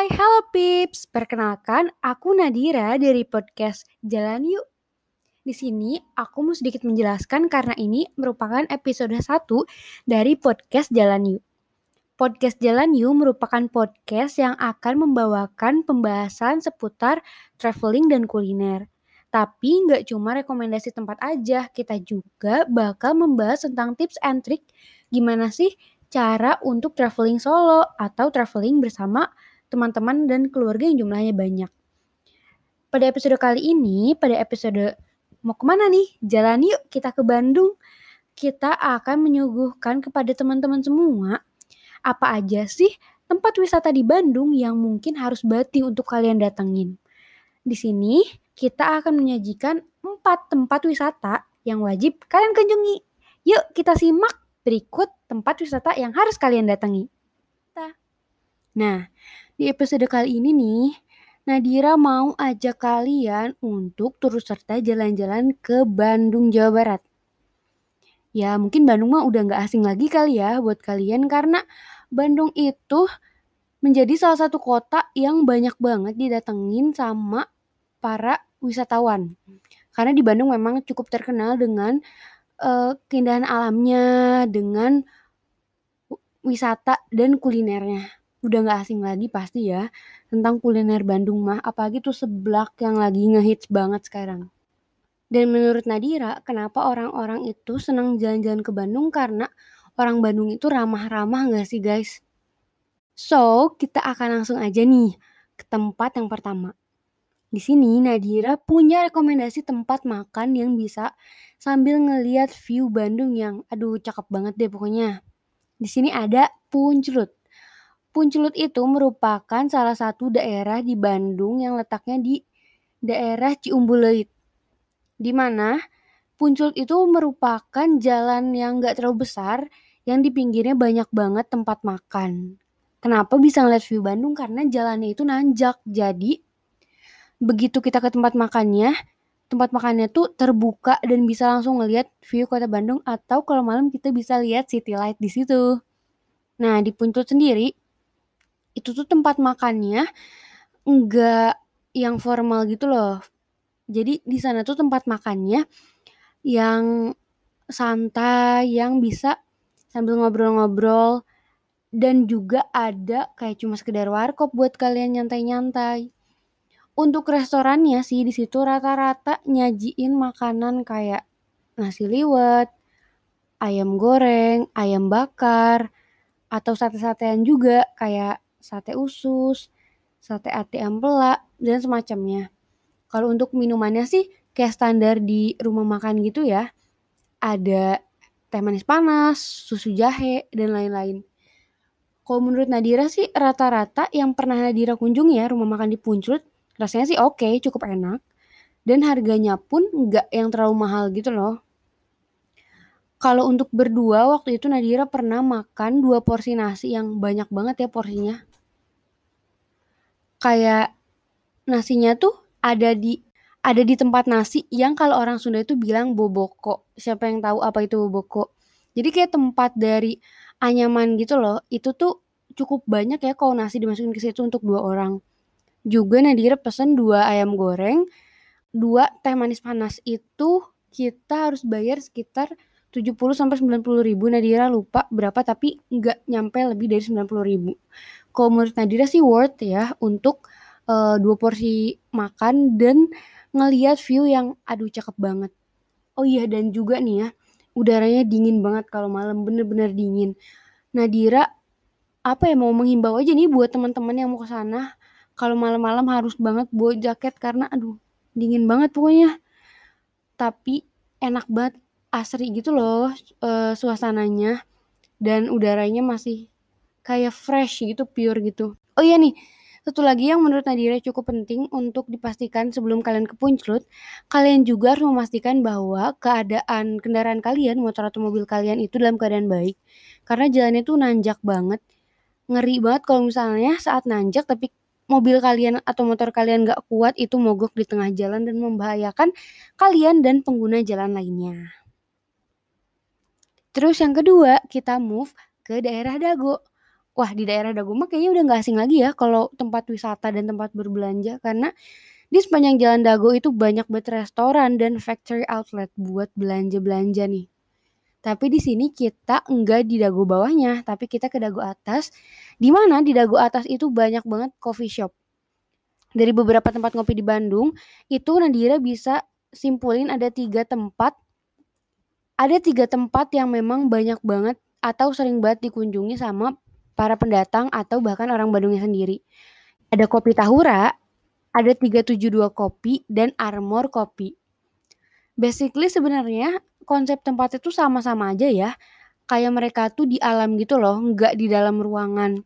Hai, halo Pips. Perkenalkan, aku Nadira dari podcast Jalan Yuk. Di sini aku mau sedikit menjelaskan karena ini merupakan episode 1 dari podcast Jalan Yuk. Podcast Jalan Yuk merupakan podcast yang akan membawakan pembahasan seputar traveling dan kuliner. Tapi nggak cuma rekomendasi tempat aja, kita juga bakal membahas tentang tips and trick gimana sih cara untuk traveling solo atau traveling bersama teman-teman dan keluarga yang jumlahnya banyak. Pada episode kali ini, pada episode mau ke mana nih? Jalan yuk kita ke Bandung. Kita akan menyuguhkan kepada teman-teman semua apa aja sih tempat wisata di Bandung yang mungkin harus bati untuk kalian datengin. Di sini kita akan menyajikan empat tempat wisata yang wajib kalian kunjungi. Yuk kita simak berikut tempat wisata yang harus kalian datangi. Nah, di episode kali ini nih, Nadira mau ajak kalian untuk turut serta jalan-jalan ke Bandung, Jawa Barat. Ya mungkin Bandung mah udah nggak asing lagi kali ya buat kalian karena Bandung itu menjadi salah satu kota yang banyak banget didatengin sama para wisatawan. Karena di Bandung memang cukup terkenal dengan uh, keindahan alamnya, dengan wisata dan kulinernya udah nggak asing lagi pasti ya tentang kuliner Bandung mah apalagi tuh seblak yang lagi ngehits banget sekarang. Dan menurut Nadira, kenapa orang-orang itu senang jalan-jalan ke Bandung karena orang Bandung itu ramah-ramah nggak sih guys? So, kita akan langsung aja nih ke tempat yang pertama. Di sini Nadira punya rekomendasi tempat makan yang bisa sambil ngeliat view Bandung yang aduh cakep banget deh pokoknya. Di sini ada Punclut. Puncelut itu merupakan salah satu daerah di Bandung yang letaknya di daerah Ciumbuleuit. Di mana Puncelut itu merupakan jalan yang gak terlalu besar yang di pinggirnya banyak banget tempat makan. Kenapa bisa ngeliat view Bandung? Karena jalannya itu nanjak. Jadi begitu kita ke tempat makannya, tempat makannya tuh terbuka dan bisa langsung ngeliat view kota Bandung atau kalau malam kita bisa lihat city light di situ. Nah, di Puncelut sendiri itu tuh tempat makannya enggak yang formal gitu loh. Jadi di sana tuh tempat makannya yang santai, yang bisa sambil ngobrol-ngobrol dan juga ada kayak cuma sekedar warkop buat kalian nyantai-nyantai. Untuk restorannya sih di situ rata-rata nyajiin makanan kayak nasi liwet, ayam goreng, ayam bakar, atau sate-satean juga kayak sate usus, sate ati ampela, dan semacamnya. Kalau untuk minumannya sih kayak standar di rumah makan gitu ya. Ada teh manis panas, susu jahe, dan lain-lain. Kalau menurut Nadira sih rata-rata yang pernah Nadira kunjungi ya rumah makan di Puncut, rasanya sih oke, okay, cukup enak. Dan harganya pun nggak yang terlalu mahal gitu loh. Kalau untuk berdua waktu itu Nadira pernah makan dua porsi nasi yang banyak banget ya porsinya kayak nasinya tuh ada di ada di tempat nasi yang kalau orang Sunda itu bilang boboko. Siapa yang tahu apa itu boboko? Jadi kayak tempat dari anyaman gitu loh. Itu tuh cukup banyak ya kalau nasi dimasukin ke situ untuk dua orang. Juga Nadira pesen dua ayam goreng, dua teh manis panas itu kita harus bayar sekitar 70 sampai 90 ribu Nadira lupa berapa tapi nggak nyampe lebih dari 90 ribu kalau menurut Nadira sih worth ya untuk uh, dua porsi makan dan ngeliat view yang aduh cakep banget. Oh iya dan juga nih ya, udaranya dingin banget kalau malam bener-bener dingin. Nadira apa ya mau menghimbau aja nih buat teman-teman yang mau ke sana kalau malam-malam harus banget bawa jaket karena aduh dingin banget pokoknya. Tapi enak banget asri gitu loh uh, suasananya dan udaranya masih kayak fresh gitu, pure gitu. Oh iya nih, satu lagi yang menurut Nadira cukup penting untuk dipastikan sebelum kalian ke Punclut, kalian juga harus memastikan bahwa keadaan kendaraan kalian, motor atau mobil kalian itu dalam keadaan baik. Karena jalannya tuh nanjak banget. Ngeri banget kalau misalnya saat nanjak tapi mobil kalian atau motor kalian gak kuat itu mogok di tengah jalan dan membahayakan kalian dan pengguna jalan lainnya. Terus yang kedua, kita move ke daerah Dago. Wah di daerah Dago mah kayaknya udah nggak asing lagi ya kalau tempat wisata dan tempat berbelanja karena di sepanjang jalan Dago itu banyak banget restoran dan factory outlet buat belanja-belanja nih. Tapi di sini kita enggak di dagu bawahnya, tapi kita ke dagu atas. Di mana di dagu atas itu banyak banget coffee shop. Dari beberapa tempat ngopi di Bandung, itu Nadira bisa simpulin ada tiga tempat. Ada tiga tempat yang memang banyak banget atau sering banget dikunjungi sama para pendatang atau bahkan orang Bandungnya sendiri. Ada Kopi Tahura, ada 372 Kopi, dan Armor Kopi. Basically sebenarnya konsep tempat itu sama-sama aja ya. Kayak mereka tuh di alam gitu loh, nggak di dalam ruangan.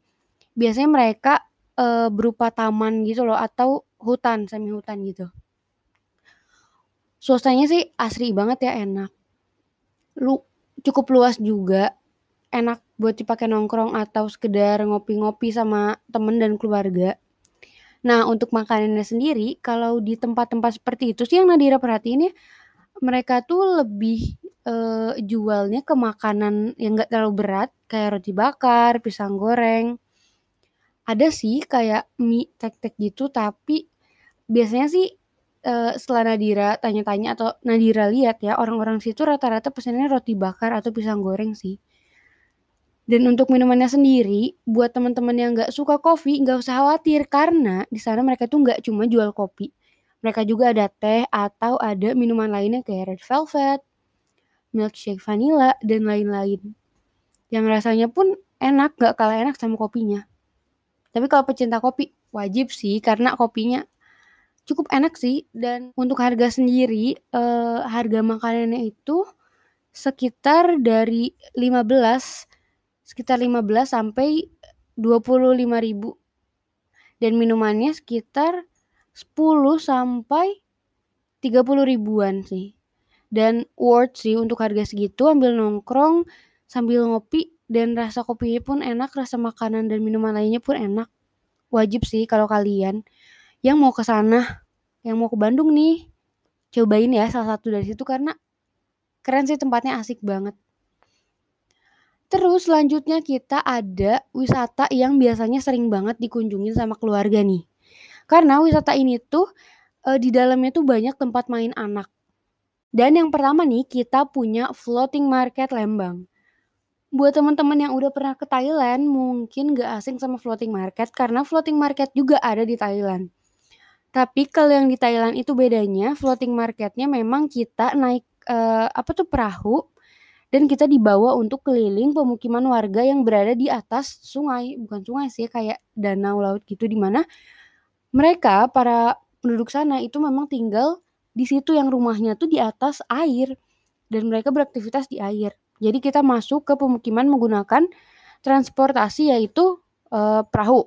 Biasanya mereka e, berupa taman gitu loh atau hutan, semi hutan gitu. Suasananya sih asri banget ya, enak. Lu cukup luas juga, enak buat dipakai nongkrong atau sekedar ngopi-ngopi sama temen dan keluarga. Nah, untuk makanannya sendiri, kalau di tempat-tempat seperti itu sih yang Nadira perhatiin ya, mereka tuh lebih, uh, jualnya ke makanan yang gak terlalu berat, kayak roti bakar, pisang goreng. Ada sih kayak mie tek-tek gitu, tapi biasanya sih, uh, setelah Nadira tanya-tanya atau Nadira lihat ya, orang-orang situ rata-rata pesannya roti bakar atau pisang goreng sih. Dan untuk minumannya sendiri, buat teman-teman yang nggak suka kopi, nggak usah khawatir karena di sana mereka tuh nggak cuma jual kopi, mereka juga ada teh atau ada minuman lainnya kayak red velvet, milkshake vanilla, dan lain-lain. Yang rasanya pun enak, gak kalah enak sama kopinya. Tapi kalau pecinta kopi, wajib sih karena kopinya cukup enak sih. Dan untuk harga sendiri, eh, harga makanannya itu sekitar dari 15 sekitar 15 sampai 25 ribu dan minumannya sekitar 10 sampai 30 ribuan sih. Dan worth sih untuk harga segitu ambil nongkrong sambil ngopi dan rasa kopinya pun enak, rasa makanan dan minuman lainnya pun enak. Wajib sih kalau kalian yang mau ke sana, yang mau ke Bandung nih, cobain ya salah satu dari situ karena keren sih tempatnya asik banget. Terus selanjutnya kita ada wisata yang biasanya sering banget dikunjungi sama keluarga nih. Karena wisata ini tuh e, di dalamnya tuh banyak tempat main anak. Dan yang pertama nih kita punya floating market Lembang. Buat teman-teman yang udah pernah ke Thailand mungkin gak asing sama floating market karena floating market juga ada di Thailand. Tapi kalau yang di Thailand itu bedanya floating marketnya memang kita naik e, apa tuh perahu dan kita dibawa untuk keliling pemukiman warga yang berada di atas sungai, bukan sungai sih kayak danau laut gitu di mana mereka, para penduduk sana itu memang tinggal di situ yang rumahnya tuh di atas air dan mereka beraktivitas di air. Jadi kita masuk ke pemukiman menggunakan transportasi yaitu e, perahu.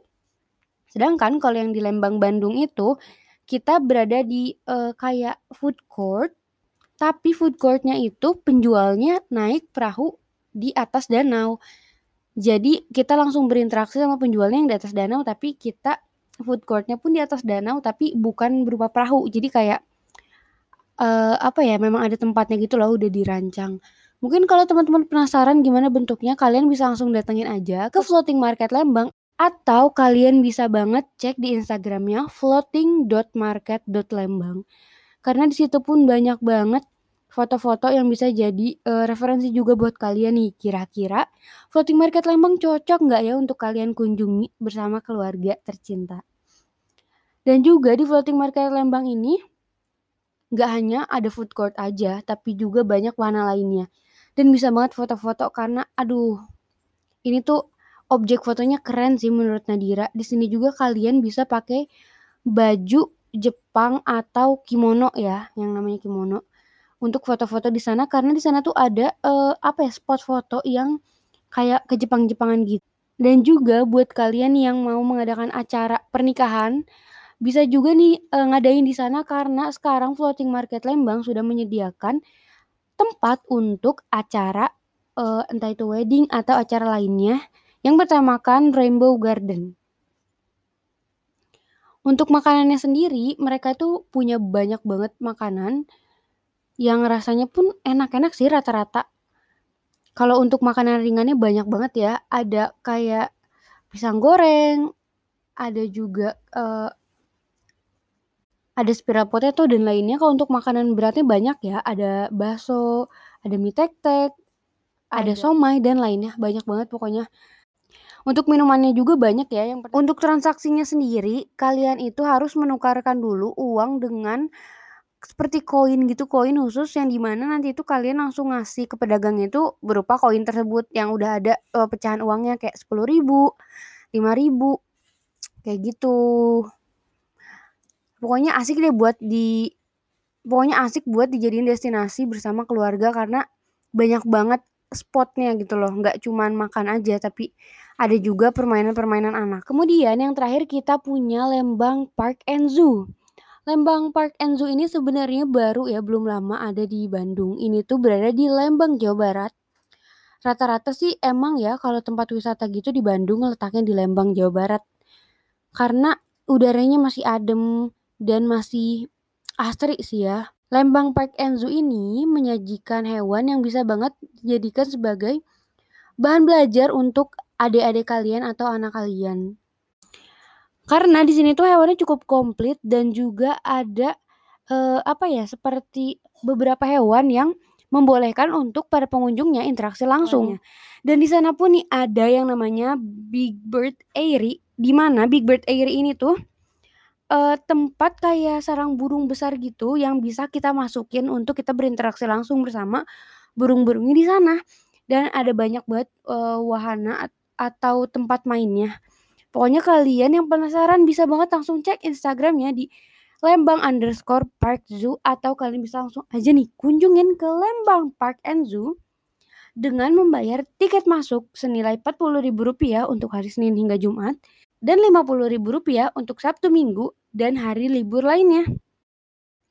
Sedangkan kalau yang di Lembang Bandung itu kita berada di e, kayak food court, tapi food courtnya itu penjualnya naik perahu di atas danau. Jadi kita langsung berinteraksi sama penjualnya yang di atas danau, tapi kita food courtnya pun di atas danau tapi bukan berupa perahu. Jadi kayak uh, apa ya, memang ada tempatnya gitu loh udah dirancang. Mungkin kalau teman-teman penasaran gimana bentuknya, kalian bisa langsung datengin aja ke Floating Market Lembang atau kalian bisa banget cek di Instagramnya floating.market.lembang. Karena di situ pun banyak banget foto-foto yang bisa jadi uh, referensi juga buat kalian nih. Kira-kira floating market Lembang cocok nggak ya untuk kalian kunjungi bersama keluarga tercinta? Dan juga di floating market Lembang ini nggak hanya ada food court aja, tapi juga banyak warna lainnya. Dan bisa banget foto-foto karena aduh ini tuh objek fotonya keren sih menurut Nadira. Di sini juga kalian bisa pakai baju Jepang atau kimono ya, yang namanya kimono untuk foto-foto di sana karena di sana tuh ada uh, apa ya spot foto yang kayak ke Jepang-Jepangan gitu. Dan juga buat kalian yang mau mengadakan acara pernikahan bisa juga nih uh, ngadain di sana karena sekarang Floating Market Lembang sudah menyediakan tempat untuk acara uh, entah itu wedding atau acara lainnya yang bertemakan Rainbow Garden. Untuk makanannya sendiri, mereka tuh punya banyak banget makanan yang rasanya pun enak-enak sih rata-rata. Kalau untuk makanan ringannya banyak banget ya, ada kayak pisang goreng, ada juga uh, ada spiral potato dan lainnya. Kalau untuk makanan beratnya banyak ya, ada bakso, ada mie tek-tek, ada somai dan lainnya, banyak banget pokoknya. Untuk minumannya juga banyak ya yang Untuk transaksinya sendiri, kalian itu harus menukarkan dulu uang dengan seperti koin gitu, koin khusus yang di mana nanti itu kalian langsung ngasih ke pedagang itu berupa koin tersebut yang udah ada uh, pecahan uangnya kayak sepuluh ribu, lima ribu, kayak gitu. Pokoknya asik deh buat di pokoknya asik buat dijadiin destinasi bersama keluarga karena banyak banget spotnya gitu loh nggak cuman makan aja tapi ada juga permainan-permainan anak. Kemudian yang terakhir kita punya Lembang Park and Zoo. Lembang Park and Zoo ini sebenarnya baru ya belum lama ada di Bandung. Ini tuh berada di Lembang Jawa Barat. Rata-rata sih emang ya kalau tempat wisata gitu di Bandung letaknya di Lembang Jawa Barat. Karena udaranya masih adem dan masih asri sih ya. Lembang Park and Zoo ini menyajikan hewan yang bisa banget dijadikan sebagai bahan belajar untuk adik-adik kalian atau anak kalian. Karena di sini tuh hewannya cukup komplit dan juga ada uh, apa ya seperti beberapa hewan yang membolehkan untuk para pengunjungnya interaksi langsung. Oh, Dan di sana pun nih ada yang namanya Big Bird Airy, di mana Big Bird Airy ini tuh uh, tempat kayak sarang burung besar gitu yang bisa kita masukin untuk kita berinteraksi langsung bersama burung-burungnya di sana. Dan ada banyak banget, uh, wahana atau tempat mainnya. Pokoknya kalian yang penasaran bisa banget langsung cek Instagramnya di Lembang underscore Park Zoo atau kalian bisa langsung aja nih kunjungin ke Lembang Park and Zoo dengan membayar tiket masuk senilai Rp40.000 untuk hari Senin hingga Jumat dan Rp50.000 untuk Sabtu Minggu dan hari libur lainnya.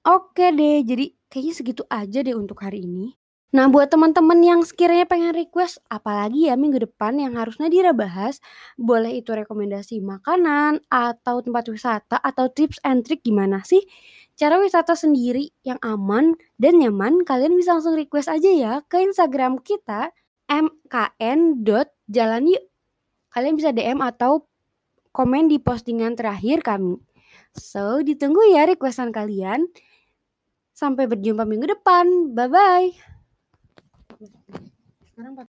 Oke deh, jadi kayaknya segitu aja deh untuk hari ini. Nah, buat teman-teman yang sekiranya pengen request apalagi ya minggu depan yang harus Nadira bahas, boleh itu rekomendasi makanan atau tempat wisata atau tips and trick gimana sih cara wisata sendiri yang aman dan nyaman, kalian bisa langsung request aja ya ke Instagram kita mkn.jalanyuk. Kalian bisa DM atau komen di postingan terakhir kami. So, ditunggu ya requestan kalian. Sampai berjumpa minggu depan. Bye-bye. Caramba,